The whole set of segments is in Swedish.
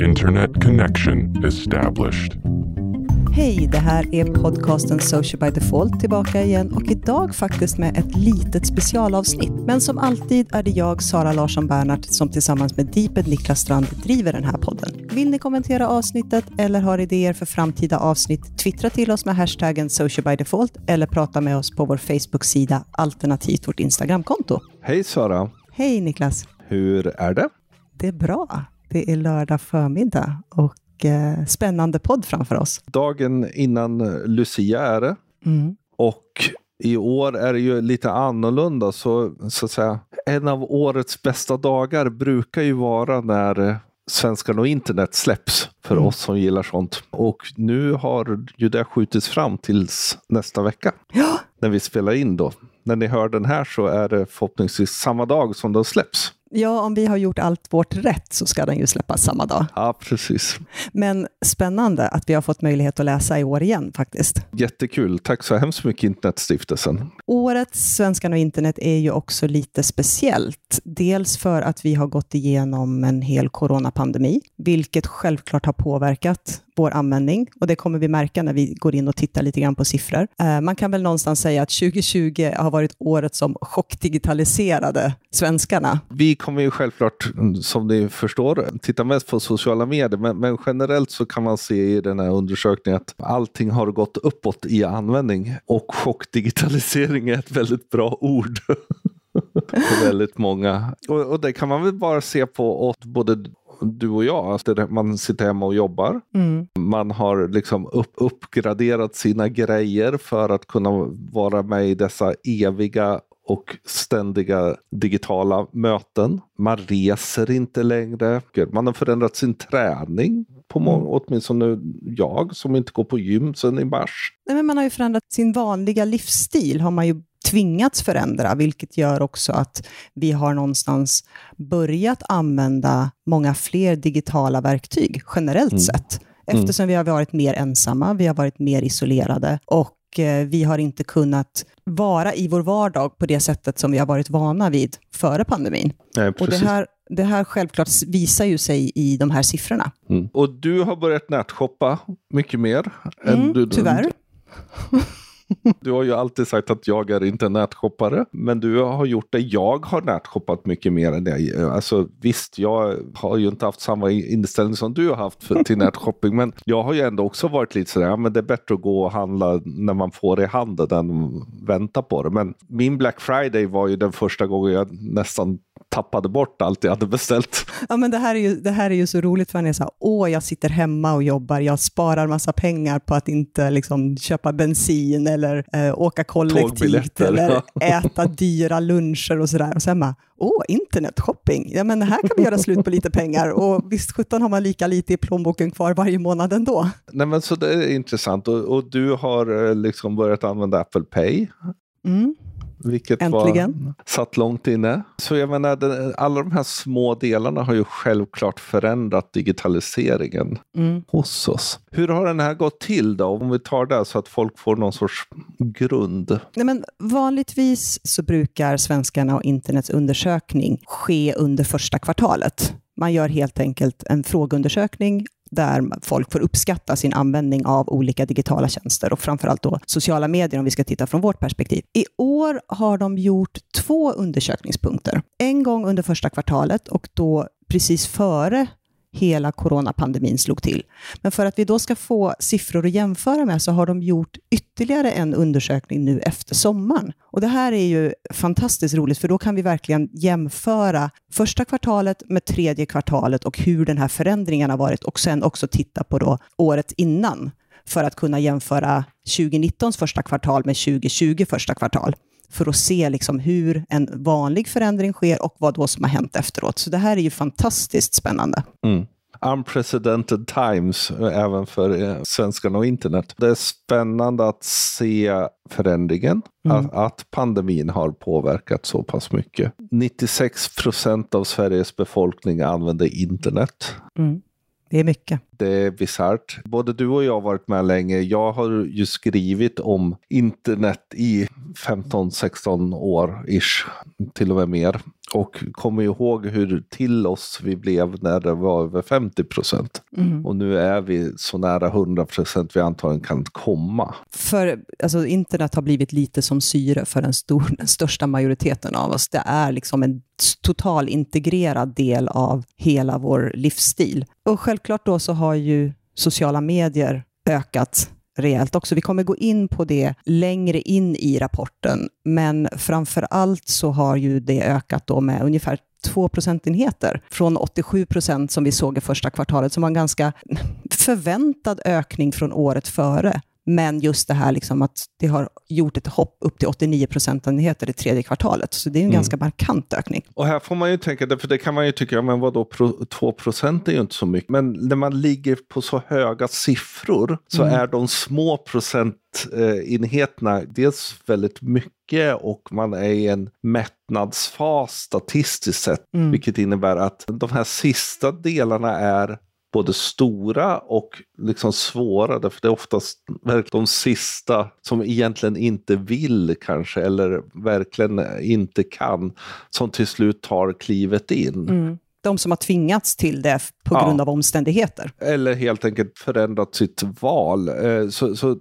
Internet connection established. Hej, det här är podcasten Social by Default tillbaka igen och idag faktiskt med ett litet specialavsnitt. Men som alltid är det jag, Sara Larsson Bernhardt, som tillsammans med Deeped Niklas Strand driver den här podden. Vill ni kommentera avsnittet eller har idéer för framtida avsnitt, twittra till oss med hashtaggen Social by Default eller prata med oss på vår Facebook-sida alternativt vårt Instagramkonto. Hej Sara! Hej Niklas! Hur är det? Det är bra. Det är lördag förmiddag och eh, spännande podd framför oss. Dagen innan Lucia är det. Mm. Och i år är det ju lite annorlunda. Så, så att säga, en av årets bästa dagar brukar ju vara när Svenskan och internet släpps för Mm. oss som gillar sånt. Och nu har ju det skjutits fram tills nästa vecka. Ja, När vi spelar in då. När ni hör den här så är det förhoppningsvis samma dag som den släpps. Ja, om vi har gjort allt vårt rätt så ska den ju släppas samma dag. Ja, precis. Men spännande att vi har fått möjlighet att läsa i år igen faktiskt. Jättekul. Tack så hemskt mycket Internetstiftelsen. Årets Svenskan och internet är ju också lite speciellt. Dels för att vi har gått igenom en hel coronapandemi, vilket självklart har påverkat vår användning och det kommer vi märka när vi går in och tittar lite grann på siffror. Eh, man kan väl någonstans säga att 2020 har varit året som chockdigitaliserade svenskarna. Vi kommer ju självklart, som ni förstår, titta mest på sociala medier. Men, men generellt så kan man se i den här undersökningen att allting har gått uppåt i användning. Och chockdigitalisering är ett väldigt bra ord. för väldigt många. Och, och det kan man väl bara se på åt både du och jag. Det- man sitter hemma och jobbar. Mm. Man har liksom upp, uppgraderat sina grejer för att kunna vara med i dessa eviga och ständiga digitala möten. Man reser inte längre. Man har förändrat sin träning. På många, åtminstone jag som inte går på gym sedan i mars. Nej, men man har ju förändrat sin vanliga livsstil, har man ju tvingats förändra, vilket gör också att vi har någonstans börjat använda många fler digitala verktyg generellt Mm. sett. Eftersom vi har varit mer ensamma, vi har varit mer isolerade och eh, vi har inte kunnat vara i vår vardag på det sättet som vi har varit vana vid före pandemin. Nej, Och det här, det här självklart visar ju sig i de här siffrorna. Mm. Och du har börjat nätshoppa mycket mer. än Mm, du, tyvärr. Du har ju alltid sagt att jag är inte nätshoppare. Men du har gjort det. Jag har nätshoppat mycket mer än dig. Alltså, visst, jag har ju inte haft samma inställning som du har haft för, till nätshopping. Men jag har ju ändå också varit lite sådär, men det är bättre att gå och handla när man får det i handen än vänta på det. Men min Black Friday var ju den första gången jag nästan tappade bort allt jag hade beställt. Ja, men det, här är ju, det här är ju så roligt för han är så här, åh, jag sitter hemma och jobbar, jag sparar massa pengar på att inte liksom, köpa bensin eller eh, åka kollektivt eller ja. äta dyra luncher och sådär. Och sen bara, åh, internetshopping, ja men här kan vi göra slut på lite pengar och visst sjutton har man lika lite i plånboken kvar varje månad ändå. Nej, men så det är intressant. Och, och du har eh, liksom börjat använda Apple Pay. Mm. Vilket Äntligen. var satt långt inne. Så jag menar, det, alla de här små delarna har ju självklart förändrat digitaliseringen Mm. hos oss. Hur har den här gått till då? Om vi tar det så att folk får någon sorts grund. Nej, men vanligtvis så brukar svenskarna och internets undersökning ske under första kvartalet. Man gör helt enkelt en frågeundersökning där folk får uppskatta sin användning av olika digitala tjänster och framförallt då sociala medier om vi ska titta från vårt perspektiv. I år har de gjort två undersökningspunkter. En gång under första kvartalet och då precis före hela coronapandemin slog till. Men för att vi då ska få siffror att jämföra med så har de gjort ytterligare en undersökning nu efter sommaren. Och det här är ju fantastiskt roligt för då kan vi verkligen jämföra första kvartalet med tredje kvartalet och hur den här förändringen har varit och sen också titta på då året innan för att kunna jämföra 2019 första kvartal med 2020 första kvartal för att se liksom hur en vanlig förändring sker och vad då som har hänt efteråt. Så det här är ju fantastiskt spännande. Mm. unprecedented times även för eh, svenskarna och internet. Det är spännande att se förändringen, mm. att, att, pandemin har påverkat så pass mycket. 96 procent av Sveriges befolkning använder internet. Mm. Det är mycket. Det är bisarrt. Både du och jag har varit med länge. Jag har ju skrivit om internet i 15-16 år ish, till och med mer. Och kommer ihåg hur till oss vi blev när det var över 50 procent. Mm. Och nu är vi så nära 100 procent vi antagligen kan komma. För alltså, internet har blivit lite som syre för den, stor, den största majoriteten av oss. Det är liksom en total integrerad del av hela vår livsstil. Och självklart då så har ju sociala medier ökat rejält också. Vi kommer gå in på det längre in i rapporten, men framför allt så har ju det ökat då med ungefär 2 procentenheter från 87 procent som vi såg i första kvartalet, som var en ganska förväntad ökning från året före. Men just det här liksom att det har gjort ett hopp upp till 89 procentenheter i tredje kvartalet. Så det är en mm. ganska markant ökning. Och här får man ju tänka, för det kan man ju tycka, men vadå, 2 procent är ju inte så mycket. Men när man ligger på så höga siffror så mm. är de små procentenheterna dels väldigt mycket och man är i en mättnadsfas statistiskt sett. Mm. Vilket innebär att de här sista delarna är både stora och liksom svåra. För det är oftast de sista som egentligen inte vill kanske eller verkligen inte kan som till slut tar klivet in. Mm. De som har tvingats till det på grund ja. av omständigheter. Eller helt enkelt förändrat sitt val. Eh, så, så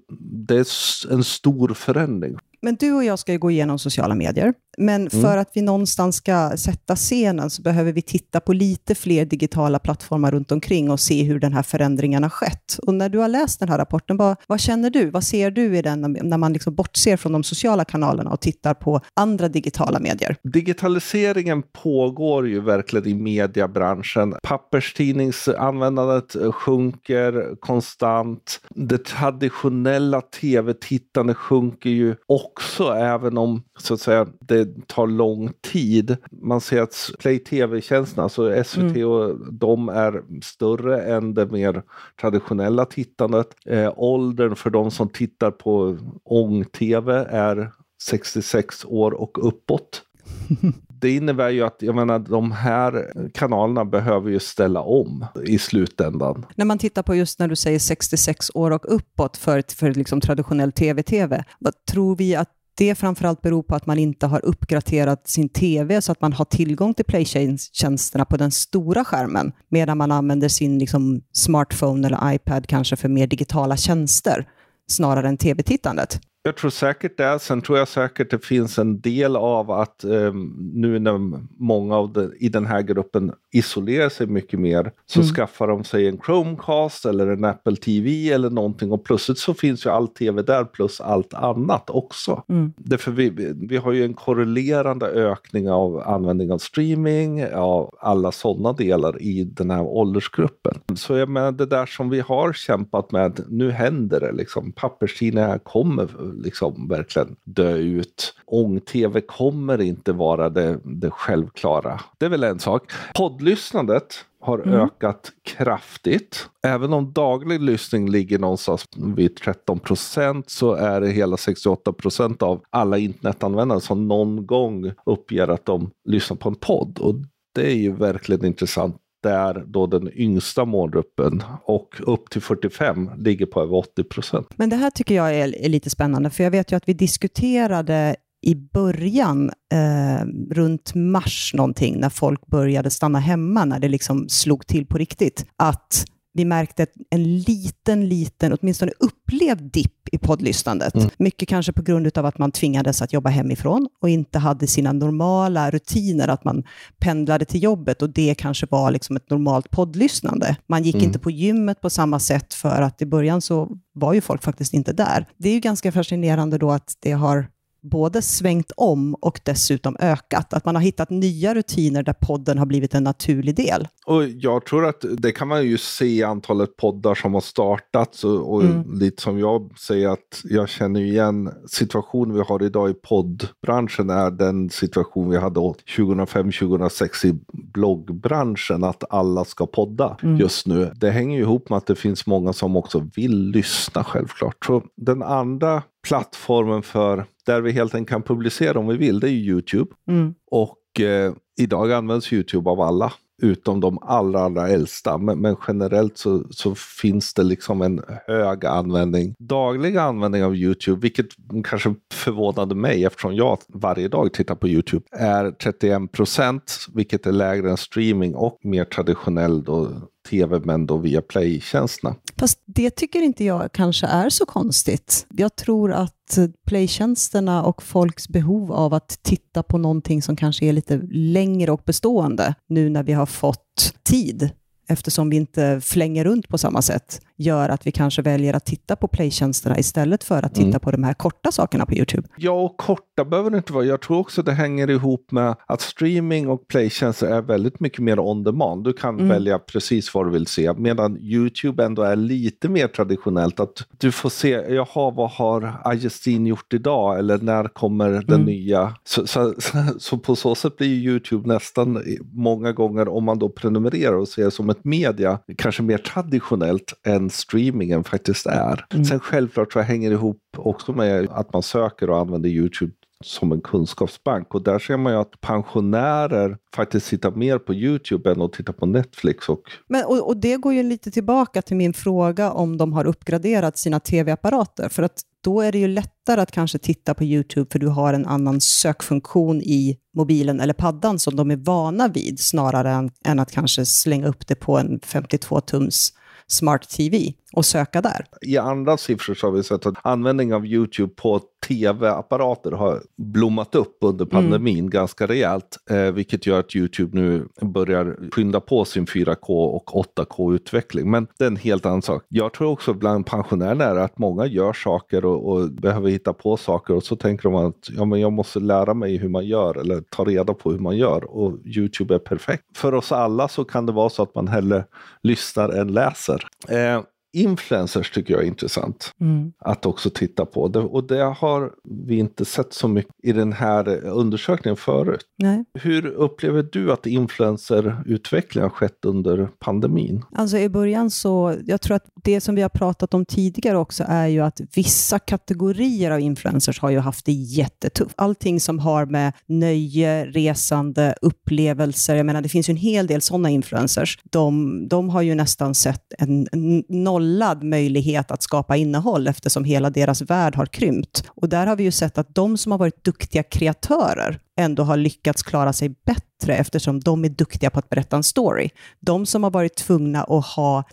det är en stor förändring. Men du och jag ska ju gå igenom sociala medier. Men mm. för att vi någonstans ska sätta scenen så behöver vi titta på lite fler digitala plattformar runt omkring och se hur den här förändringen har skett. Och när du har läst den här rapporten, vad, vad känner du? Vad ser du i den när man liksom bortser från de sociala kanalerna och tittar på andra digitala medier? Digitaliseringen pågår ju verkligen i mediebranschen. Papperstidningsanvändandet sjunker konstant. Det traditionella tv-tittandet sjunker ju också, även om så att säga, det tar lång tid. Man ser att Play TV-tjänsterna, alltså SVT mm. och de är större än det mer traditionella tittandet. Eh, åldern för de som tittar på ång-TV är 66 år och uppåt. det innebär ju att jag menar, de här kanalerna behöver ju ställa om i slutändan. När man tittar på just när du säger 66 år och uppåt för, för liksom traditionell tv-tv, vad tror vi att det framförallt beror på att man inte har uppgraderat sin TV så att man har tillgång till Playtjänsterna på den stora skärmen, medan man använder sin liksom, smartphone eller iPad kanske för mer digitala tjänster snarare än tv-tittandet. Jag tror säkert det. Sen tror jag säkert det finns en del av att eh, nu när många av de, i den här gruppen isolerar sig mycket mer så mm. skaffar de sig en Chromecast eller en Apple TV eller någonting och plötsligt så finns ju all tv där plus allt annat också. Mm. Därför vi, vi har ju en korrelerande ökning av användning av streaming, av alla sådana delar i den här åldersgruppen. Så jag menar det där som vi har kämpat med, nu händer det liksom. Papperstidningar kommer liksom verkligen dö ut. Ång-tv kommer inte vara det, det självklara. Det är väl en sak. Poddlyssnandet har mm. ökat kraftigt. Även om daglig lyssning ligger någonstans vid 13 procent så är det hela 68 procent av alla internetanvändare som någon gång uppger att de lyssnar på en podd. Och det är ju verkligen intressant där då den yngsta målgruppen och upp till 45 ligger på över 80 procent. Men det här tycker jag är, är, lite spännande, för jag vet ju att vi diskuterade i början, eh, runt mars någonting, när folk började stanna hemma, när det liksom slog till på riktigt, att vi märkte en liten, liten, åtminstone upplevd dipp i poddlyssnandet. Mm. Mycket kanske på grund av att man tvingades att jobba hemifrån och inte hade sina normala rutiner, att man pendlade till jobbet och det kanske var liksom ett normalt poddlyssnande. Man gick mm. inte på gymmet på samma sätt för att i början så var ju folk faktiskt inte där. Det är ju ganska fascinerande då att det har både svängt om och dessutom ökat. Att man har hittat nya rutiner där podden har blivit en naturlig del. Och jag tror att det kan man ju se i antalet poddar som har startats och, och mm. lite som jag säger att jag känner igen situationen vi har idag i poddbranschen är den situation vi hade 2005-2006 i bloggbranschen att alla ska podda mm. just nu. Det hänger ju ihop med att det finns många som också vill lyssna självklart. Så den andra plattformen för där vi helt enkelt kan publicera om vi vill, det är Youtube. Mm. Och eh, idag används Youtube av alla utom de allra, allra äldsta. Men, men, generellt så, så, finns det liksom en hög användning, daglig användning av Youtube, vilket kanske förvånade mig eftersom jag varje dag tittar på Youtube, är 31 procent, vilket är lägre än streaming och mer traditionell då tv, men då via Play-tjänsterna. Fast det tycker inte jag kanske är så konstigt. Jag tror att Play-tjänsterna och folks behov av att titta på någonting som kanske är lite längre och bestående, nu när vi har fått tid eftersom vi inte flänger runt på samma sätt, gör att vi kanske väljer att titta på playtjänsterna istället för att titta mm. på de här korta sakerna på YouTube. Ja, och korta behöver det inte vara. Jag tror också det hänger ihop med att streaming och playtjänster är väldigt mycket mer on demand. Du kan mm. välja precis vad du vill se, medan YouTube ändå är lite mer traditionellt. Att du får se, jaha, vad har Ajestin gjort idag? Eller när kommer den mm. nya? Så, så, så, på så sätt blir YouTube nästan många gånger, om man då prenumererar och ser som ett media, kanske mer traditionellt än streamingen faktiskt är. Mm. Sen självklart så hänger det ihop också med att man söker och använder YouTube som en kunskapsbank. Och där ser man ju att pensionärer faktiskt tittar mer på YouTube än att titta på Netflix. Och... Men, och, och det går ju lite tillbaka till min fråga om de har uppgraderat sina tv-apparater. För att då är det ju lättare att kanske titta på YouTube för du har en annan sökfunktion i mobilen eller paddan som de är vana vid, snarare än, än att kanske slänga upp det på en 52-tums smart TV och söka där. I andra siffror så har vi sett att användning av YouTube på tv-apparater har blommat upp under mm. pandemin mm. ganska rejält. Eh, vilket gör att YouTube nu börjar skynda på sin 4K och 8K-utveckling. Men det är en helt annan sak. Jag tror också bland pensionärerna är att många gör saker och, och, behöver hitta på saker och så tänker de att ja, men jag måste lära mig hur man gör eller ta reda på hur man gör och YouTube är perfekt. För oss alla så kan det vara så att man hellre lyssnar än läser. Eh, influencers tycker jag är intressant mm. att också titta på. Det, och det har vi inte sett så mycket i den här undersökningen förut. Nej. Hur upplever du att influencerutvecklingen har skett under pandemin? Alltså i början så, jag tror att det som vi har pratat om tidigare också är ju att vissa kategorier av influencers har ju haft det jättetufft. Allting som har med nöje, resande, upplevelser, jag menar det finns ju en hel del sådana influencers. De, de har ju nästan sett en, en noll nollad möjlighet att skapa innehåll eftersom hela deras värld har krympt. Och där har vi ju sett att de som har varit duktiga kreatörer ändå har lyckats klara sig bättre eftersom de är duktiga på att berätta en story. De som har varit tvungna att ha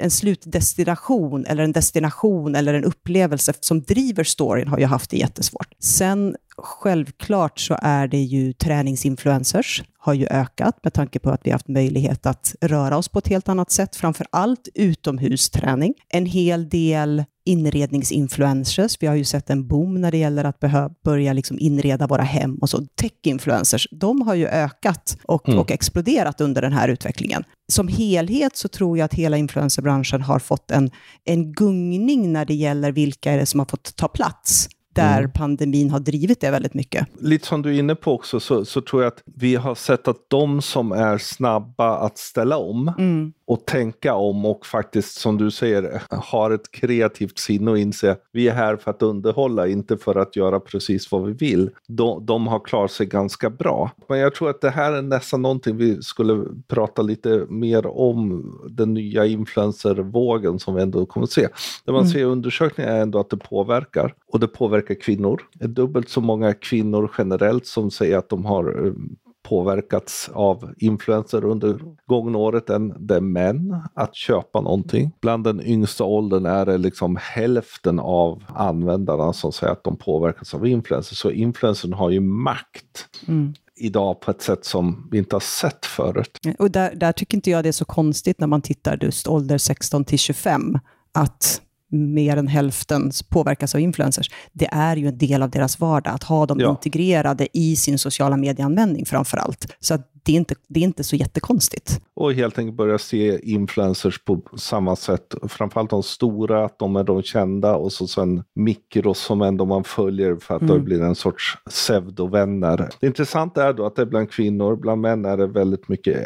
en slutdestination eller en destination eller en upplevelse som driver storyn har ju haft det jättesvårt. Sen självklart så är det ju träningsinfluencers har ju ökat med tanke på att vi har haft möjlighet att röra oss på ett helt annat sätt, framför allt utomhusträning. En hel del inredningsinfluencers. Vi har ju sett en boom när det gäller att börja liksom inreda våra hem och så. Tech-influencers, de har ju ökat och, mm. och exploderat under den här utvecklingen. Som helhet så tror jag att hela influencerbranschen har fått en, en gungning när det gäller vilka är det som har fått ta plats där mm. pandemin har drivit det väldigt mycket. Lite som du är inne på också så, så tror jag att vi har sett att de som är snabba att ställa om mm. och tänka om och faktiskt som du säger har ett kreativt sinne och inse vi är här för att underhålla, inte för att göra precis vad vi vill. De, de har klarat sig ganska bra. Men jag tror att det här är nästan någonting vi skulle prata lite mer om, den nya influencervågen som vi ändå kommer att se. Det man mm. ser i undersökningar är ändå att det påverkar och det påverkar kvinnor. Det är dubbelt så många kvinnor generellt som säger att de har eh, påverkats av influenser under gångna året än det är män att köpa någonting. Bland den yngsta åldern är det liksom hälften av användarna som säger att de påverkas av influenser. Så influencern har ju makt. Mm idag på ett sätt som vi inte har sett förut. Och där, där tycker inte jag det är så konstigt när man tittar just ålder 16 till 25, att mer än hälften påverkas av influencers, det är ju en del av deras vardag, att ha dem Ja. integrerade i sin sociala medieanvändning framför allt. Så det, är inte, det är inte så jättekonstigt. Och helt enkelt börja se influencers på samma sätt. Framförallt de stora, att de är de kända och så sen mikros som ändå man följer för att Mm. blir en sorts pseudovänner. Det intressanta är då att det är bland kvinnor, bland män är det väldigt mycket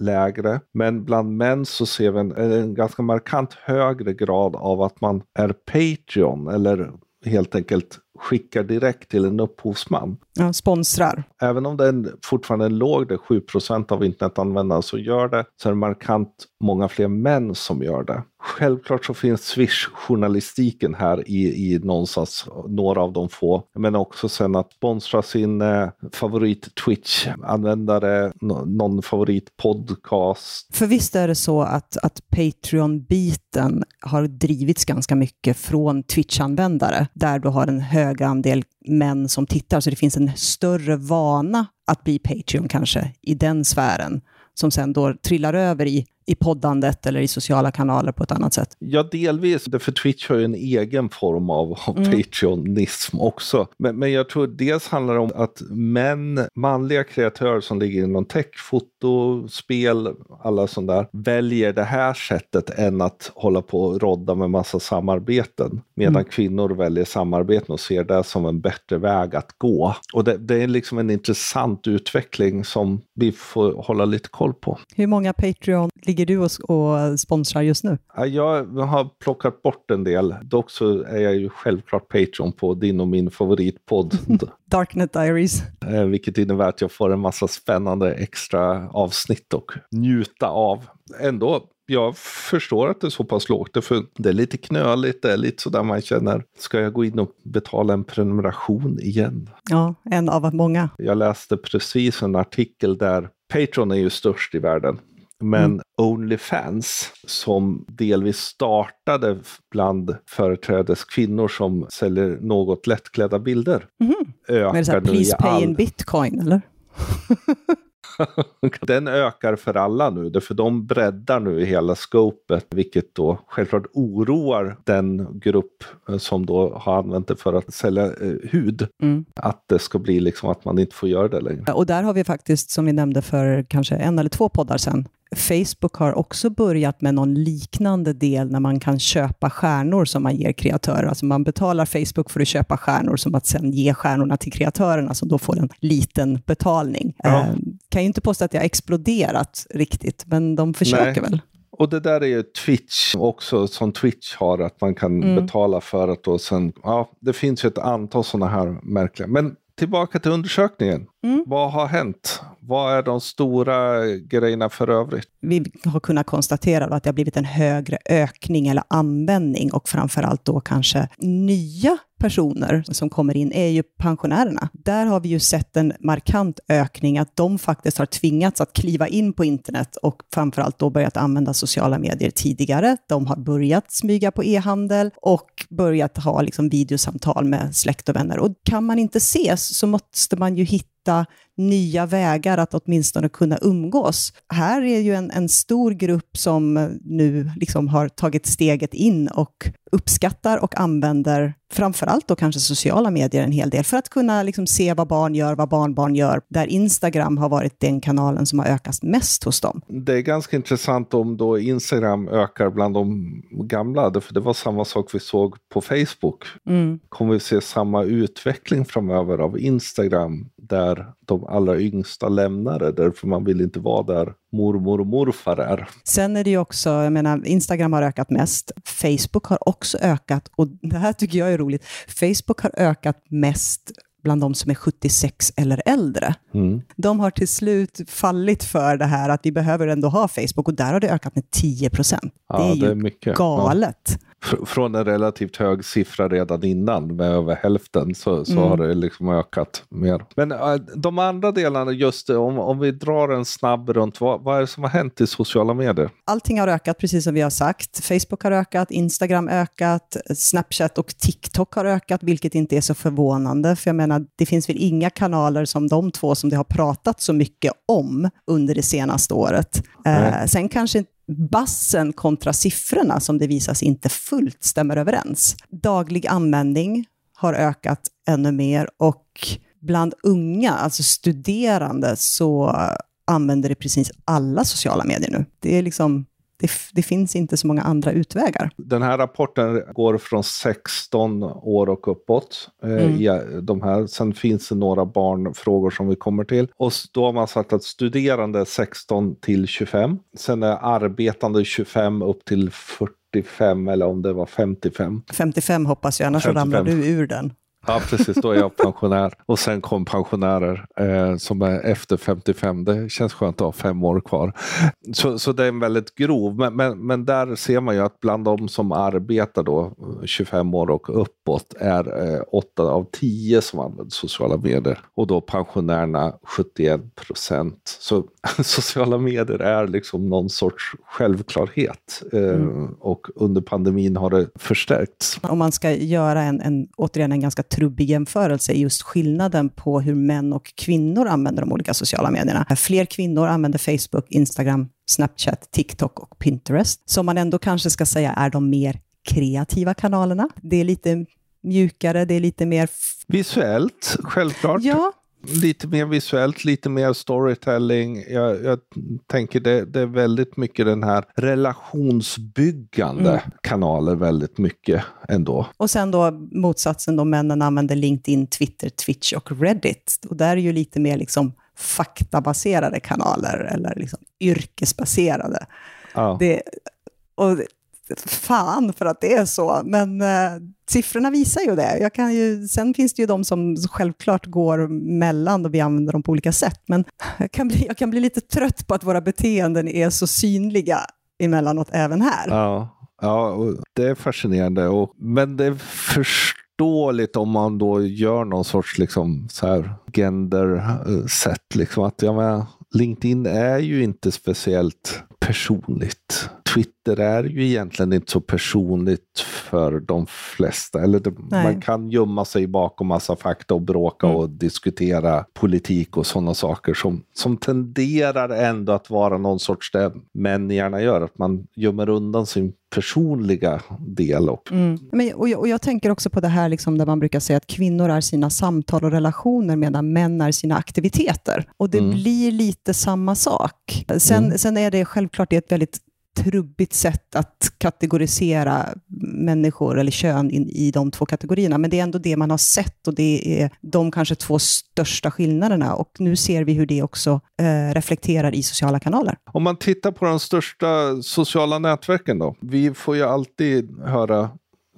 lägre. Men bland män så ser vi en, en ganska markant högre grad av att man är Patreon eller helt enkelt skickar direkt till en upphovsman. Ja, sponsrar. Även om det är en, fortfarande är låg, det är 7 av internetanvändarna som gör det, så är det markant många fler män som gör det. Självklart så finns Swish-journalistiken här i, i någonstans, några av de få. Men också sen att sponsra sin eh, favorit Twitch-användare, någon favorit podcast. För visst är det så att, att Patreon-biten har drivits ganska mycket från Twitch-användare, där du har en hög andel män som tittar, så det finns en större vana att bli Patreon kanske i den sfären, som sen då trillar över i, i poddandet eller i sociala kanaler på ett annat sätt. Ja, delvis. För Twitch har ju en egen form av, av Patreonism också. Men, men jag tror dels handlar det om att män, manliga kreatörer som ligger inom tech, foto, spel, alla sånt där, väljer det här sättet än att hålla på och rodda med massa samarbeten. Medan kvinnor väljer samarbeten och ser det som en bättre väg att gå. Och det, det är liksom en intressant utveckling som vi får hålla lite koll på. Hur många Patreon ligger du och, och sponsrar just nu? Ja, Jag har plockat bort en del. Dock så är jag ju självklart Patreon på din och min favoritpodd. Darknet Diaries. eh, vilket innebär att jag får en massa spännande extra avsnitt och njuta av. Ändå, jag förstår att det är så pass lågt. Det, för det är lite knöligt, det är lite sådär man känner, ska jag gå in och betala en prenumeration igen? Ja, en av många. Jag läste precis en artikel där Patreon är ju störst i världen. Men Onlyfans, som delvis startade bland företrädes kvinnor som säljer något lättklädda bilder, Men det är så här, ökar please pay all... in bitcoin, eller? Den ökar för alla nu, därför de breddar nu hela scopet, vilket då självklart oroar den grupp eh, som då har använt det för att sälja eh, hud. Mm. Att det ska bli liksom att man inte får göra det längre. Och där har vi faktiskt, som vi nämnde för kanske en eller två poddar sedan, Facebook har också börjat med någon liknande del när man kan köpa stjärnor som man ger kreatörer. Alltså man betalar Facebook för att köpa stjärnor som att sen ge stjärnorna till kreatörerna som då får en liten betalning. Ja. Eh, kan ju inte påstå att det har exploderat riktigt, men de försöker Nej. väl. Och det där är ju Twitch också, som Twitch har, att man kan Mm. betala för att då sen, ja, det finns ju ett antal sådana här märkliga. Men tillbaka till undersökningen. Mm. Vad har hänt? Vad är de stora grejerna för övrigt? vi har kunnat konstatera att det har blivit en högre ökning eller användning och framförallt då kanske nya personer som kommer in är ju pensionärerna. Där har vi ju sett en markant ökning, att de faktiskt har tvingats att kliva in på internet och framförallt då börjat använda sociala medier tidigare. De har börjat smyga på e-handel och börjat ha liksom videosamtal med släkt och vänner. Och kan man inte ses så måste man ju hitta nya vägar att åtminstone kunna umgås. Här är ju en, en stor grupp som nu liksom har tagit steget in och uppskattar och använder framförallt då kanske sociala medier en hel del för att kunna liksom se vad barn gör, vad barnbarn gör, där Instagram har varit den kanalen som har ökat mest hos dem. Det är ganska intressant om då Instagram ökar bland de gamla, för det var samma sak vi såg på Facebook. Kommer vi se samma utveckling framöver av Instagram där de allra yngsta lämnar det, därför man vill inte vara där mormor och morfar är. Sen är det ju också, jag menar, Instagram har ökat mest. Facebook har också ökat och det här tycker jag är roligt. Facebook har ökat mest bland de som är 76 eller äldre. Mm. De har till slut fallit för det här att vi behöver ändå ha Facebook och där har det ökat med 10 procent. Ja, det är ju det är galet. Fr- Från en relativt hög siffra redan innan med över hälften så, så Mm. har det liksom ökat mer. Men äh, de andra delarna, just om, om vi drar en snabb runt, vad, vad är det som har hänt i sociala medier? Allting har ökat, precis som vi har sagt. Facebook har ökat, Instagram ökat, Snapchat och TikTok har ökat, vilket inte är så förvånande. För jag menar, det finns väl inga kanaler som de två som det har pratat så mycket om under det senaste året. Eh, sen kanske bassen kontra siffrorna som det visas inte fullt stämmer överens. Daglig användning har ökat ännu mer och bland unga, alltså studerande, så använder det precis alla sociala medier nu. Det är liksom det, det, finns inte så många andra utvägar. Den här rapporten går från 16 år och uppåt. Eh, mm. i de här. Sen finns det några barnfrågor som vi kommer till. Och då har man sagt att studerande 16 till 25. Sen är arbetande 25 upp till 45 eller om det var 55. 55 hoppas jag, annars 55. ramlar du ur den. Ja, precis. Då är jag pensionär. Och sen kom pensionärer eh, som är efter 55. Det känns skönt att ha fem år kvar. Så, så det är en väldigt grov. Men, men, men där ser man ju att bland de som arbetar då 25 år och uppåt är eh, 8 av 10 som använder sociala medier. Och då pensionärerna 71 procent. Så sociala medier är liksom någon sorts självklarhet. Eh, mm. Och under pandemin har det förstärkts. Om man ska göra en, en återigen en ganska trubbig jämförelse är just skillnaden på hur män och kvinnor använder de olika sociala medierna. Fler kvinnor använder Facebook, Instagram, Snapchat, TikTok och Pinterest, som man ändå kanske ska säga är de mer kreativa kanalerna. Det är lite mjukare, det är lite mer... Visuellt, självklart. Ja, lite mer visuellt, lite mer storytelling. Jag, jag tänker det, det, är väldigt mycket den här relationsbyggande mm. kanaler väldigt mycket ändå. Och sen då motsatsen då männen använder LinkedIn, Twitter, Twitch och Reddit. Och där är ju lite mer liksom faktabaserade kanaler eller liksom yrkesbaserade. Ja. Det, och fan för att det är så, men eh, siffrorna visar ju det. Jag kan ju, sen finns det ju de som självklart går mellan och vi använder dem på olika sätt, men jag kan bli, jag kan bli lite trött på att våra beteenden är så synliga emellanåt även här. Ja, ja det är fascinerande, och, men det är förståeligt om man då gör någon sorts liksom, så här gender-sätt. Eh, liksom, att, LinkedIn är ju inte speciellt personligt. Twitter är ju egentligen inte så personligt för de flesta. Eller det, man kan gömma sig bakom massa fakta och bråka mm. och diskutera politik och sådana saker som, som tenderar ändå att vara någon sorts det män gärna gör, att man gömmer undan sin personliga del. Och, mm. Men, och, jag, och jag tänker också på det här liksom där man brukar säga att kvinnor är sina samtal och relationer medan män är sina aktiviteter. Och det mm. blir lite samma sak. Sen, mm. sen är det självklart ett väldigt trubbigt sätt att kategorisera människor eller kön in, i de två kategorierna. Men det är ändå det man har sett och det är de kanske två största skillnaderna. Och nu ser vi hur det också eh, reflekterar i sociala kanaler. Om man tittar på de största sociala nätverken då. Vi får ju alltid höra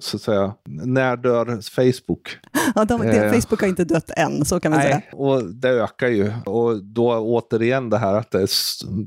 så att säga, när dör Facebook? Ja, de, eh, Facebook har inte dött än, så kan man nej, säga. och det ökar ju. Och då återigen det här att det är,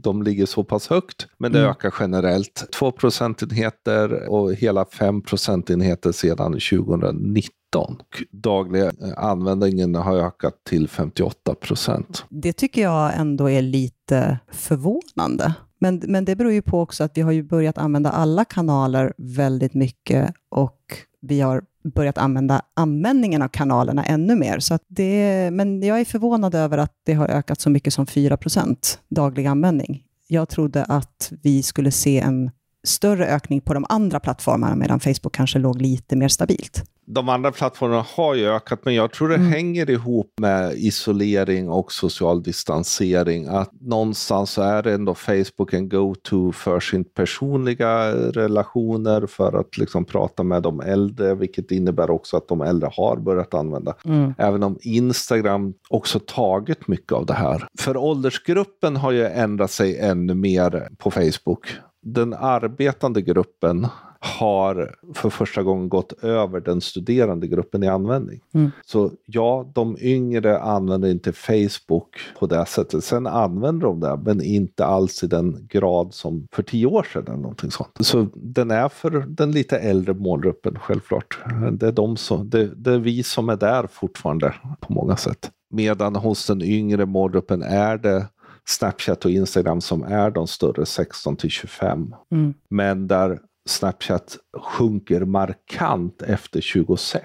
de ligger så pass högt, men det mm. ökar generellt. 2 procentenheter och hela 5 procentenheter sedan 2019. Dagliga användningen har ökat till 58 procent. Det tycker jag ändå är lite förvånande. Men, men det beror ju på också att vi har ju börjat använda alla kanaler väldigt mycket och vi har börjat använda användningen av kanalerna ännu mer. Så det, men jag är förvånad över att det har ökat så mycket som 4% daglig användning. Jag trodde att vi skulle se en större ökning på de andra plattformarna medan Facebook kanske låg lite mer stabilt de andra plattformarna har ju ökat, men jag tror det mm. hänger ihop med isolering och social distansering. Att någonstans så är ändå Facebook en go-to för sin personliga relationer, för att liksom prata med de äldre, vilket innebär också att de äldre har börjat använda. Mm. Även om Instagram också tagit mycket av det här. För åldersgruppen har ju ändrat sig ännu mer på Facebook. Den arbetande gruppen har för första gången gått över den studerande gruppen i användning. Mm. Så ja, de yngre använder inte Facebook på det sättet. Sen använder de det, men inte alls i den grad som för tio år sedan. Eller någonting sånt. Så den är för den lite äldre målgruppen, självklart. Det är, de som, det, det är vi som är där fortfarande på många sätt. Medan hos den yngre målgruppen är det Snapchat och Instagram som är de större 16 till 25. Mm. Men där Snapchat sjunker markant efter 26.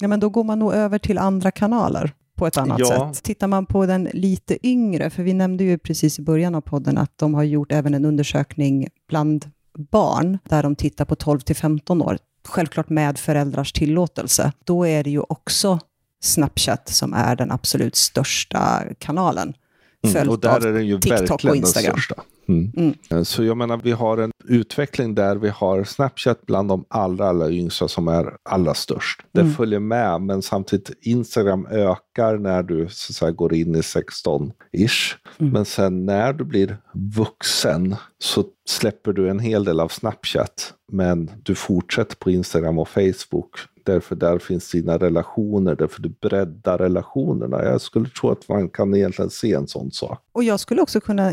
Ja, men då går man nog över till andra kanaler. på ett annat Ja. sätt. Tittar man på den lite yngre, för vi nämnde ju precis i början av podden att de har gjort även en undersökning bland barn, där de tittar på 12 till 15 år, självklart med föräldrars tillåtelse. Då är det ju också Snapchat som är den absolut största kanalen. Mm, och där av är den ju TikTok och verkligen den Instagram. största. Mm. Mm. Så jag menar, vi har en utveckling där vi har Snapchat bland de allra, allra yngsta som är allra störst. Det Mm. följer med, men samtidigt Instagram ökar när du så säga, går in i 16-ish. Mm. Men sen när du blir vuxen så släpper du en hel del av Snapchat. Men du fortsätter på Instagram och Facebook. Därför där finns dina relationer, därför du breddar relationerna. Jag skulle tro att man kan egentligen se en sån sak. Och jag skulle också kunna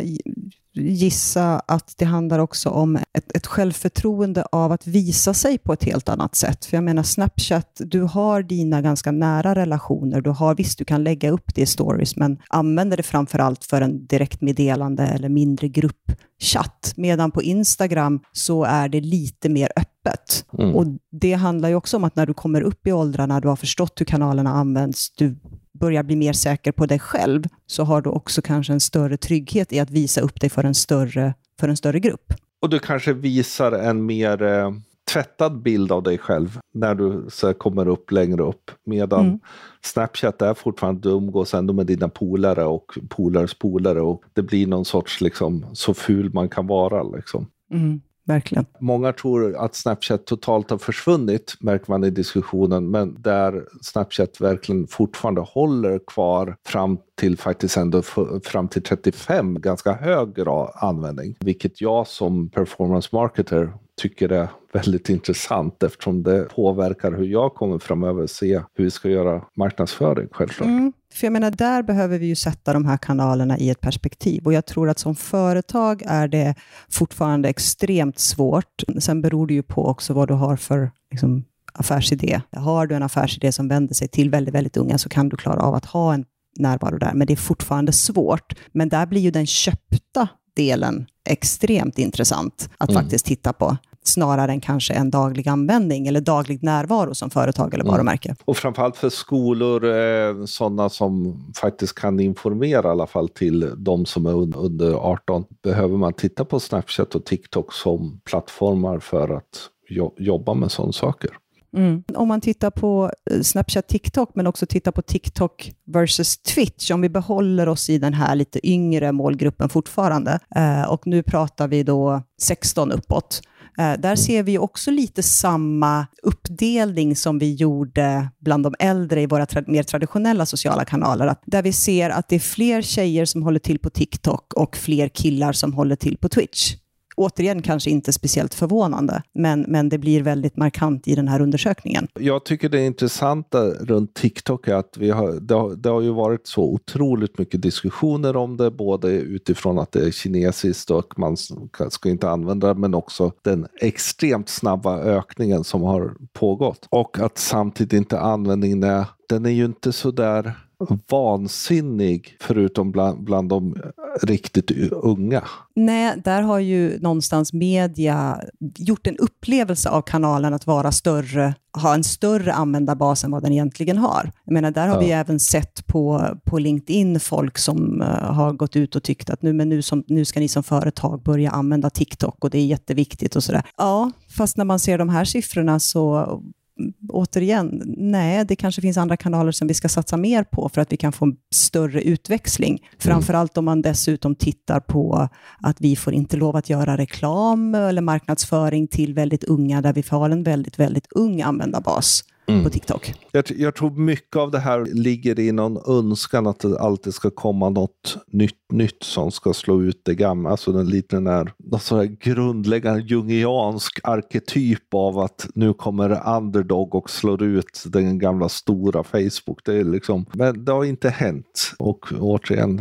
gissa att det handlar också om ett, ett självförtroende av att visa sig på ett helt annat sätt. För jag menar Snapchat, du har dina ganska nära relationer. Du har, visst, du kan lägga upp det i stories, men använder det framför allt för en direktmeddelande eller mindre gruppchatt. Medan på Instagram så är det lite mer öppet. Mm. Och det handlar ju också om att när du kommer upp i åldrarna, du har förstått hur kanalerna används, du börjar bli mer säker på dig själv, så har du också kanske en större trygghet i att visa upp dig för en större, för en större grupp. Och du kanske visar en mer eh, tvättad bild av dig själv när du så kommer upp längre upp. Medan Mm. Snapchat är fortfarande, du umgås ändå med dina polare och polares polare och det blir någon sorts liksom så ful man kan vara. Liksom. Mm, verkligen. Många tror att Snapchat totalt har försvunnit, märker man i diskussionen, men där Snapchat verkligen fortfarande håller kvar fram till faktiskt ändå fram till 35, ganska hög grad användning. Vilket jag som performance marketer tycker är väldigt intressant eftersom det påverkar hur jag kommer framöver se hur vi ska göra marknadsföring självklart. Mm. För jag menar, där behöver vi ju sätta de här kanalerna i ett perspektiv. Och jag tror att som företag är det fortfarande extremt svårt. Sen beror det ju på också vad du har för liksom, affärsidé. Har du en affärsidé som vänder sig till väldigt, väldigt unga så kan du klara av att ha en närvaro där. Men det är fortfarande svårt. Men där blir ju den köpta delen extremt intressant att Mm. faktiskt titta på. Snarare än kanske en daglig användning eller daglig närvaro som företag eller Mm. varumärke. Och framförallt för skolor, eh, sådana som faktiskt kan informera i alla fall till de som är un- under 18, behöver man titta på Snapchat och TikTok som plattformar för att jo- jobba med sådana saker. Mm. Om man tittar på eh, Snapchat, TikTok, men också tittar på TikTok versus Twitch, om vi behåller oss i den här lite yngre målgruppen fortfarande, eh, och nu pratar vi då 16 uppåt, eh, där ser vi också lite samma uppdelning som vi gjorde bland de äldre i våra tra- mer traditionella sociala kanaler, att där vi ser att det är fler tjejer som håller till på TikTok och fler killar som håller till på Twitch återigen kanske inte speciellt förvånande, men, men det blir väldigt markant i den här undersökningen. Jag tycker det intressanta runt TikTok är att vi har, det, har, det har ju varit så otroligt mycket diskussioner om det, både utifrån att det är kinesiskt och man ska, ska inte använda det, men också den extremt snabba ökningen som har pågått. Och att samtidigt inte användningen är, den är ju inte så där vansinnig förutom bland, bland de riktigt unga. Nej, där har ju någonstans media gjort en upplevelse av kanalen att vara större, ha en större användarbas än vad den egentligen har. Jag menar, där har Ja. vi även sett på, på LinkedIn folk som eh, har gått ut och tyckt att nu, men nu, som, nu ska ni som företag börja använda TikTok och det är jätteviktigt och sådär. Ja, fast när man ser de här siffrorna så återigen, nej, det kanske finns andra kanaler som vi ska satsa mer på för att vi kan få en större utväxling. Framförallt om man dessutom tittar på att vi får inte lov att göra reklam eller marknadsföring till väldigt unga, där vi har en väldigt, väldigt ung användarbas på TikTok. Jag, jag tror mycket av det här ligger i någon önskan att det alltid ska komma något nytt, nytt som ska slå ut det gamla. Alltså den lite den här, någon sån här grundläggande jungiansk arketyp av att nu kommer underdog och slår ut den gamla stora Facebook. Det är liksom, men det har inte hänt. Och återigen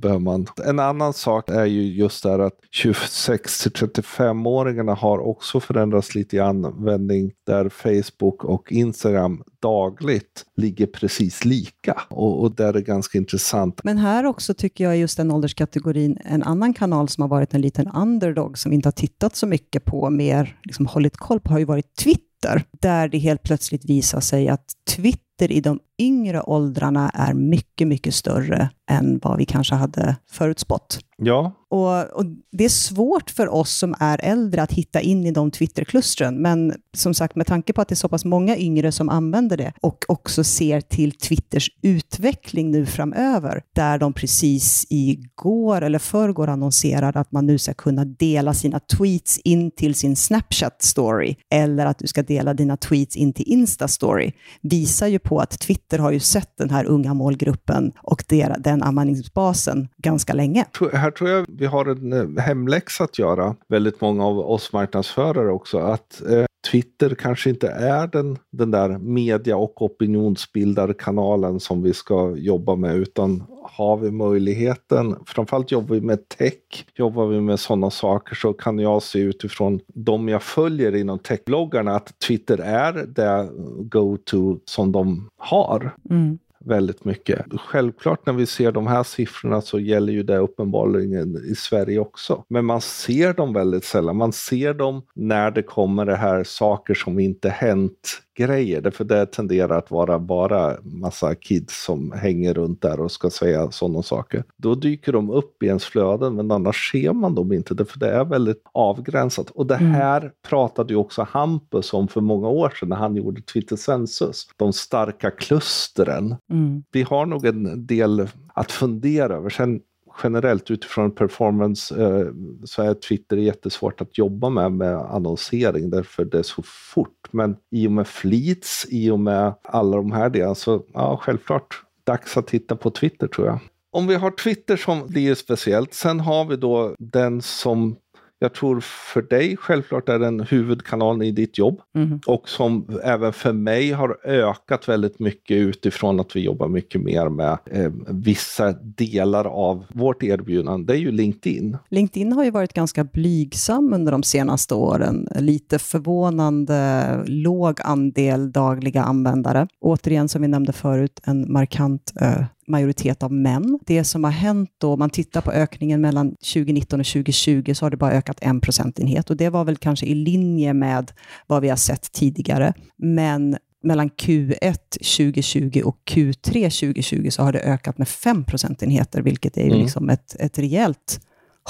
behöver man... En annan sak är ju just det här att 26 till 35-åringarna har också förändrats lite i användning där Facebook och Instagram dagligt ligger precis lika. Och, och där är det ganska intressant. Men här också tycker jag just den ålderskategorin, en annan kanal som har varit en liten underdog, som vi inte har tittat så mycket på, mer liksom hållit koll på, har ju varit Twitter, där det helt plötsligt visar sig att Twitter Twitter i de yngre åldrarna är mycket, mycket större än vad vi kanske hade förutspått. Ja. Och, och, Det är svårt för oss som är äldre att hitta in i de Twitterklustren, men som sagt, med tanke på att det är så pass många yngre som använder det och också ser till Twitters utveckling nu framöver, där de precis igår eller förrgår annonserade att man nu ska kunna dela sina tweets in till sin Snapchat-story, eller att du ska dela dina tweets in till Insta-story, visar ju på att Twitter har ju sett den här unga målgruppen och den användningsbasen ganska länge. Här tror jag vi har en eh, hemläxa att göra, väldigt många av oss marknadsförare också, att eh, Twitter kanske inte är den, den där media och opinionsbildarkanalen som vi ska jobba med, utan har vi möjligheten, framförallt jobbar vi med tech, jobbar vi med sådana saker så kan jag se utifrån de jag följer inom techbloggarna att Twitter är det go-to som de har. Mm väldigt mycket. Självklart när vi ser de här siffrorna så gäller ju det uppenbarligen i Sverige också. Men man ser dem väldigt sällan. Man ser dem när det kommer det här saker som inte hänt grejer. Därför det tenderar att vara bara massa kids som hänger runt där och ska säga sådana saker. Då dyker de upp i ens flöden men annars ser man dem inte därför det är väldigt avgränsat. Och det mm. här mm. pratade ju också Hampus om för många år sedan när han gjorde Twitter Census. De starka klustren. Mm. Vi har nog en del att fundera över. Sen generellt utifrån performance eh, så är Twitter jättesvårt att jobba med med annonsering därför det är så fort. Men i och med fleets, i och med alla de här delarna så ja, självklart dags att titta på Twitter tror jag. Om vi har Twitter som blir speciellt, sen har vi då den som jag tror för dig självklart är den huvudkanalen i ditt jobb mm. och som även för mig har ökat väldigt mycket utifrån att vi jobbar mycket mer med eh, vissa delar av vårt erbjudande. Det är ju LinkedIn. LinkedIn har ju varit ganska blygsam under de senaste åren. Lite förvånande låg andel dagliga användare. Återigen, som vi nämnde förut, en markant eh, majoritet av män. Det som har hänt då, om man tittar på ökningen mellan 2019 och 2020, så har det bara ökat en procentenhet och det var väl kanske i linje med vad vi har sett tidigare. Men mellan Q1 2020 och Q3 2020 så har det ökat med 5 procentenheter, vilket är ju mm. liksom ett, ett rejält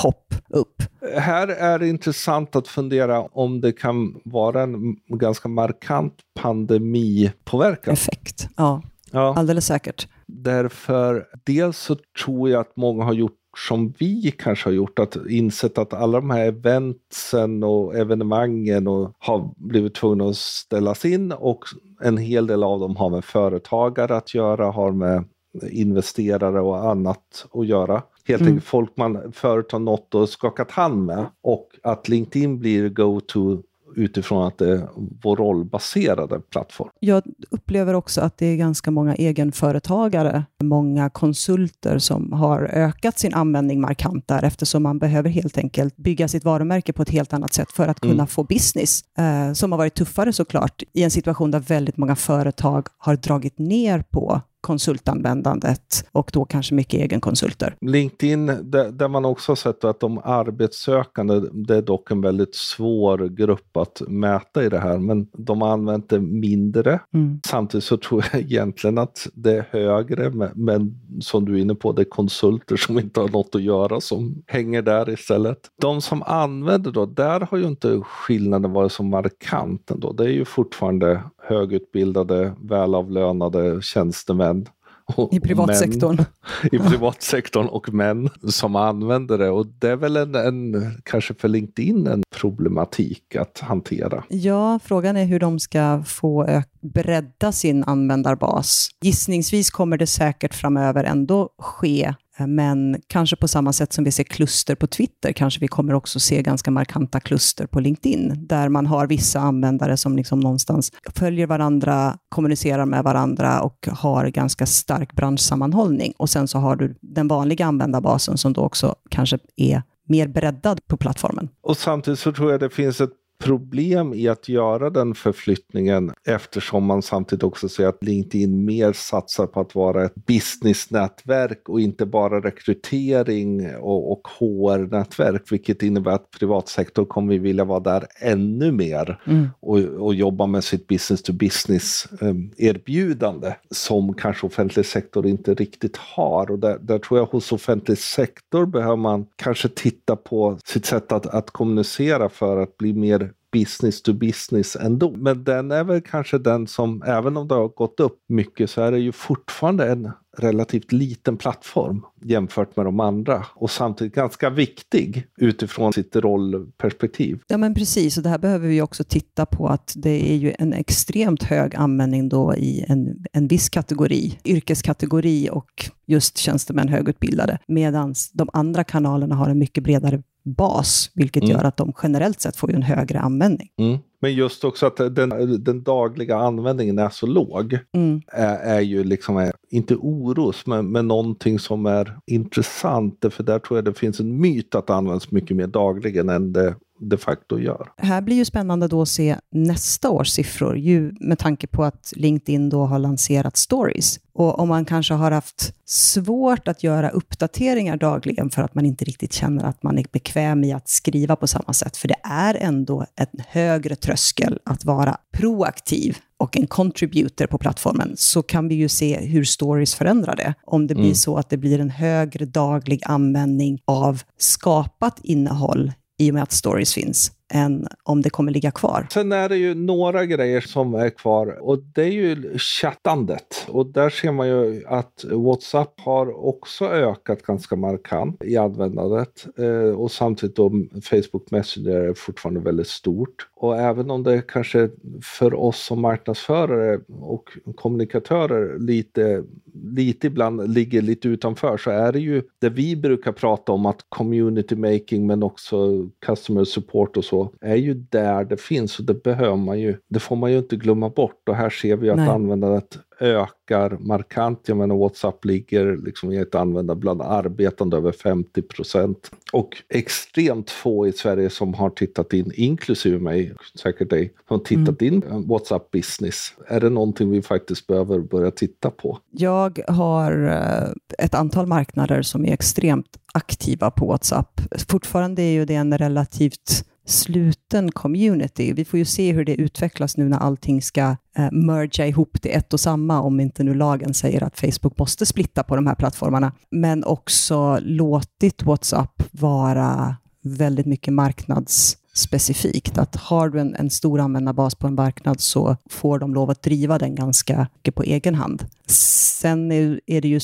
hopp upp. Här är det intressant att fundera om det kan vara en ganska markant pandemipåverkan. Effekt, ja. ja. Alldeles säkert. Därför dels så tror jag att många har gjort som vi kanske har gjort, att insett att alla de här eventsen och evenemangen och har blivit tvungna att ställas in och en hel del av dem har med företagare att göra, har med investerare och annat att göra. Helt mm. enkelt folk man förut har nått och skakat hand med och att LinkedIn blir go-to utifrån att det är vår rollbaserade plattform. Jag upplever också att det är ganska många egenföretagare, många konsulter som har ökat sin användning markant där, eftersom man behöver helt enkelt bygga sitt varumärke på ett helt annat sätt för att kunna mm. få business, eh, som har varit tuffare såklart, i en situation där väldigt många företag har dragit ner på konsultanvändandet och då kanske mycket egenkonsulter. LinkedIn, där, där man också har sett att de arbetssökande, det är dock en väldigt svår grupp att mäta i det här, men de har använt det mindre. Mm. Samtidigt så tror jag egentligen att det är högre, men, men som du är inne på, det är konsulter som inte har något att göra som hänger där istället. De som använder då, där har ju inte skillnaden varit så markant ändå. Det är ju fortfarande högutbildade, välavlönade tjänstemän. I privatsektorn. I privatsektorn och män som använder det. Och det är väl en, en, kanske för LinkedIn en problematik att hantera. Ja, frågan är hur de ska få bredda sin användarbas. Gissningsvis kommer det säkert framöver ändå ske Eh, men kanske på samma sätt som vi ser kluster på Twitter, kanske vi kommer också se ganska markanta kluster på LinkedIn, där man har vissa användare som liksom någonstans följer varandra, kommunicerar med varandra och har ganska stark branschsammanhållning. Och sen så har du den vanliga användarbasen som då också kanske är mer breddad på plattformen. Och samtidigt så tror jag det finns ett problem i att göra den förflyttningen eftersom man samtidigt också ser att LinkedIn mer satsar på att vara ett businessnätverk och inte bara rekrytering och, och HR-nätverk, vilket innebär att privatsektor kommer vi vilja vara där ännu mer mm. och, och jobba med sitt business to business um, erbjudande som kanske offentlig sektor inte riktigt har. Och där, där tror jag hos offentlig sektor behöver man kanske titta på sitt sätt att, att kommunicera för att bli mer business to business ändå. Men den är väl kanske den som, även om det har gått upp mycket, så är det ju fortfarande en relativt liten plattform jämfört med de andra och samtidigt ganska viktig utifrån sitt rollperspektiv. Ja men precis, och det här behöver vi också titta på att det är ju en extremt hög användning då i en, en viss kategori, yrkeskategori och just tjänstemän högutbildade, medan de andra kanalerna har en mycket bredare bas, vilket mm. gör att de generellt sett får en högre användning. Mm. Men just också att den, den dagliga användningen är så låg mm. är, är, ju liksom, inte oros, men, men någonting som är intressant. För där tror jag det finns en myt att det används mycket mer dagligen än det de facto gör. Här blir ju spännande då att se nästa års siffror, ju med tanke på att LinkedIn då har lanserat stories. Och om man kanske har haft svårt att göra uppdateringar dagligen för att man inte riktigt känner att man är bekväm i att skriva på samma sätt, för det är ändå en högre tröskel att vara proaktiv och en contributor på plattformen, så kan vi ju se hur stories förändrar det. Om det blir mm. så att det blir en högre daglig användning av skapat innehåll i och med att stories finns än om det kommer ligga kvar. Sen är det ju några grejer som är kvar och det är ju chattandet. Och där ser man ju att WhatsApp har också ökat ganska markant i användandet. Eh, och samtidigt då Facebook Messenger är fortfarande väldigt stort. Och även om det kanske för oss som marknadsförare och kommunikatörer lite, lite ibland ligger lite utanför så är det ju det vi brukar prata om att community making men också customer support och så så är ju där det finns och det behöver man ju, det får man ju inte glömma bort och här ser vi att Nej. användandet ökar markant. Jag menar WhatsApp ligger liksom i ett användande bland arbetande över 50 procent. Och extremt få i Sverige som har tittat in, inklusive mig, säkert dig, som tittat mm. in WhatsApp business. Är det någonting vi faktiskt behöver börja titta på? Jag har eh, ett antal marknader som är extremt aktiva på WhatsApp. Fortfarande är ju det en relativt sluten community. Vi får ju se hur det utvecklas nu när allting ska eh, merga ihop till ett och samma, om inte nu lagen säger att Facebook måste splitta på de här plattformarna. Men också låtit WhatsApp vara väldigt mycket marknadsspecifikt. Att har du en, en stor användarbas på en marknad så får de lov att driva den ganska mycket på egen hand. Sen är, är det ju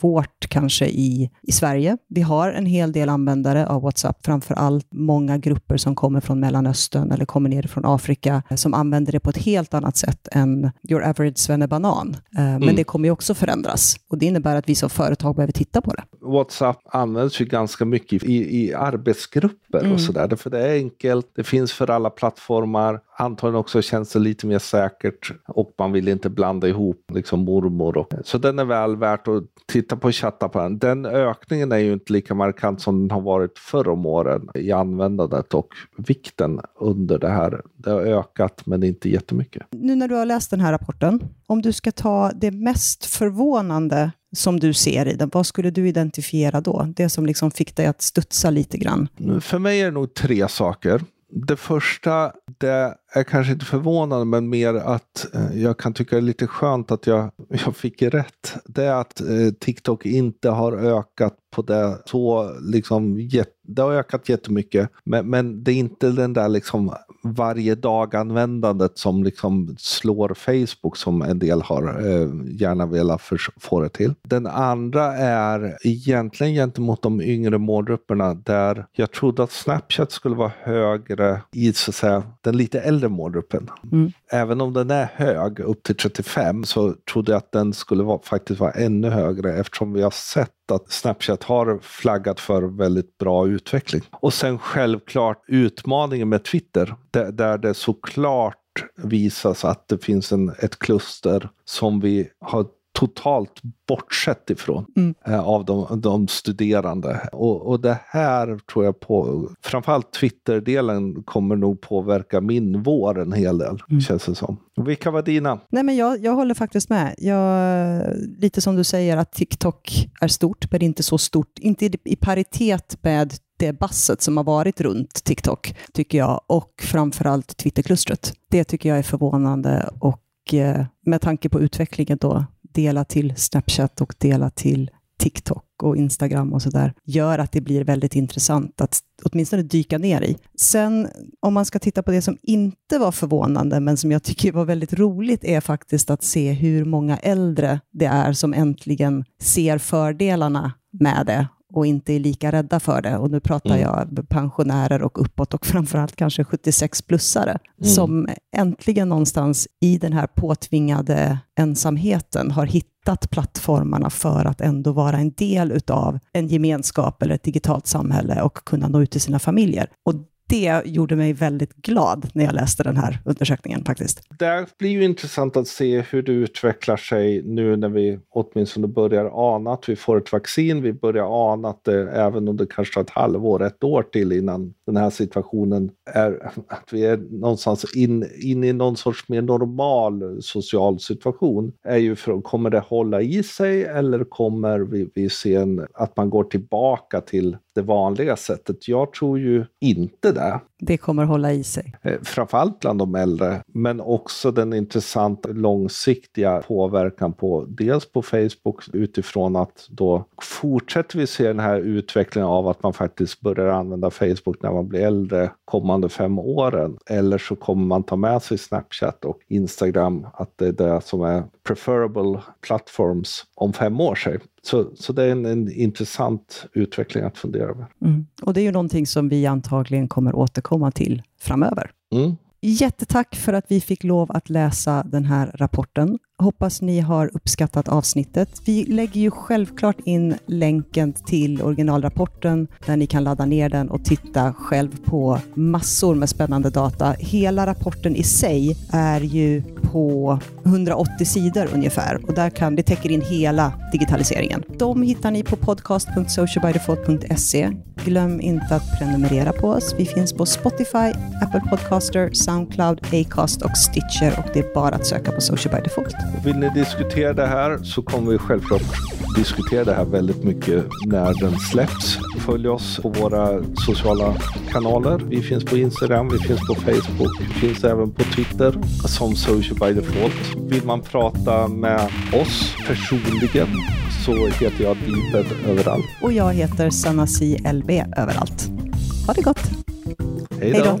svårt kanske i, i Sverige. Vi har en hel del användare av WhatsApp, framför allt många grupper som kommer från Mellanöstern eller kommer ner från Afrika, som använder det på ett helt annat sätt än your average svennebanan. Eh, men mm. det kommer ju också förändras och det innebär att vi som företag behöver titta på det. WhatsApp används ju ganska mycket i, i arbetsgrupper mm. och sådär, för det är enkelt, det finns för alla plattformar, antagligen också känns det lite mer säkert och man vill inte blanda ihop liksom mormor. Och, så den är väl värt att titta chatta på den. Den ökningen är ju inte lika markant som den har varit förr om åren i användandet och vikten under det här. Det har ökat men inte jättemycket. Nu när du har läst den här rapporten, om du ska ta det mest förvånande som du ser i den, vad skulle du identifiera då? Det som liksom fick dig att studsa lite grann? För mig är det nog tre saker. Det första, det är kanske inte förvånad men mer att eh, jag kan tycka det är lite skönt att jag, jag fick rätt. Det är att eh, TikTok inte har ökat på det så liksom, det har ökat jättemycket. Men, men det är inte den där liksom varje dag-användandet som liksom slår Facebook som en del har eh, gärna velat få det till. Den andra är egentligen gentemot de yngre målgrupperna där jag trodde att Snapchat skulle vara högre i så att säga, den lite äldre målgruppen. Mm. Även om den är hög, upp till 35, så trodde jag att den skulle vara, faktiskt vara ännu högre eftersom vi har sett att Snapchat har flaggat för väldigt bra utveckling. Och sen självklart utmaningen med Twitter, där, där det såklart visas att det finns en, ett kluster som vi har totalt bortsett ifrån Mm. eh, av de, de studerande. Och, och det här tror jag på, framförallt Twitter-delen kommer nog påverka min vår en hel del, Mm. känns det som. Vilka var dina? Nej, men jag, jag håller faktiskt med. Jag, lite som du säger att TikTok är stort, men inte så stort, inte i, i paritet med det basset som har varit runt TikTok, tycker jag, och framförallt Twitterklustret. Det tycker jag är förvånande och eh, med tanke på utvecklingen då, dela till Snapchat och dela till TikTok och Instagram och sådär, gör att det blir väldigt intressant att åtminstone dyka ner i. Sen om man ska titta på det som inte var förvånande, men som jag tycker var väldigt roligt, är faktiskt att se hur många äldre det är som äntligen ser fördelarna med det och inte är lika rädda för det. Och nu pratar Mm. jag pensionärer och uppåt och framförallt kanske 76-plussare Mm. som äntligen någonstans i den här påtvingade ensamheten har hittat plattformarna för att ändå vara en del utav en gemenskap eller ett digitalt samhälle och kunna nå ut till sina familjer. Och det gjorde mig väldigt glad när jag läste den här undersökningen faktiskt. Det blir ju intressant att se hur det utvecklar sig nu när vi åtminstone börjar ana att vi får ett vaccin. Vi börjar ana att det även om det kanske tar ett halvår, ett år till innan den här situationen är, att vi är någonstans in, in i någon sorts mer normal social situation. Är ju för, kommer det hålla i sig eller kommer vi, vi se en, att man går tillbaka till det vanliga sättet? Jag tror ju inte det. Det kommer hålla i sig. Eh, framförallt bland de äldre, men också den intressanta långsiktiga påverkan på dels på Facebook utifrån att då fortsätter vi se den här utvecklingen av att man faktiskt börjar använda Facebook när man blir äldre kommande fem åren. Eller så kommer man ta med sig Snapchat och Instagram, att det är det som är preferable platforms om fem år. Så, så det är en, en intressant utveckling att fundera över. Mm. Och det är ju någonting som vi antagligen kommer återkomma till framöver. Mm. Jättetack för att vi fick lov att läsa den här rapporten. Hoppas ni har uppskattat avsnittet. Vi lägger ju självklart in länken till originalrapporten där ni kan ladda ner den och titta själv på massor med spännande data. Hela rapporten i sig är ju på 180 sidor ungefär och där kan det täcker in hela digitaliseringen. De hittar ni på podcast.socialbydefault.se. Glöm inte att prenumerera på oss. Vi finns på Spotify, Apple Podcaster, Soundcloud, Acast och Stitcher och det är bara att söka på Social by Default. Och Vill ni diskutera det här så kommer vi självklart diskutera det här väldigt mycket när den släpps. Följ oss på våra sociala kanaler. Vi finns på Instagram, vi finns på Facebook, vi finns även på Twitter som Social by Default. Vill man prata med oss personligen så heter jag Deeped överallt. Och jag heter Sanasi LB överallt. Ha det gott! Hej då!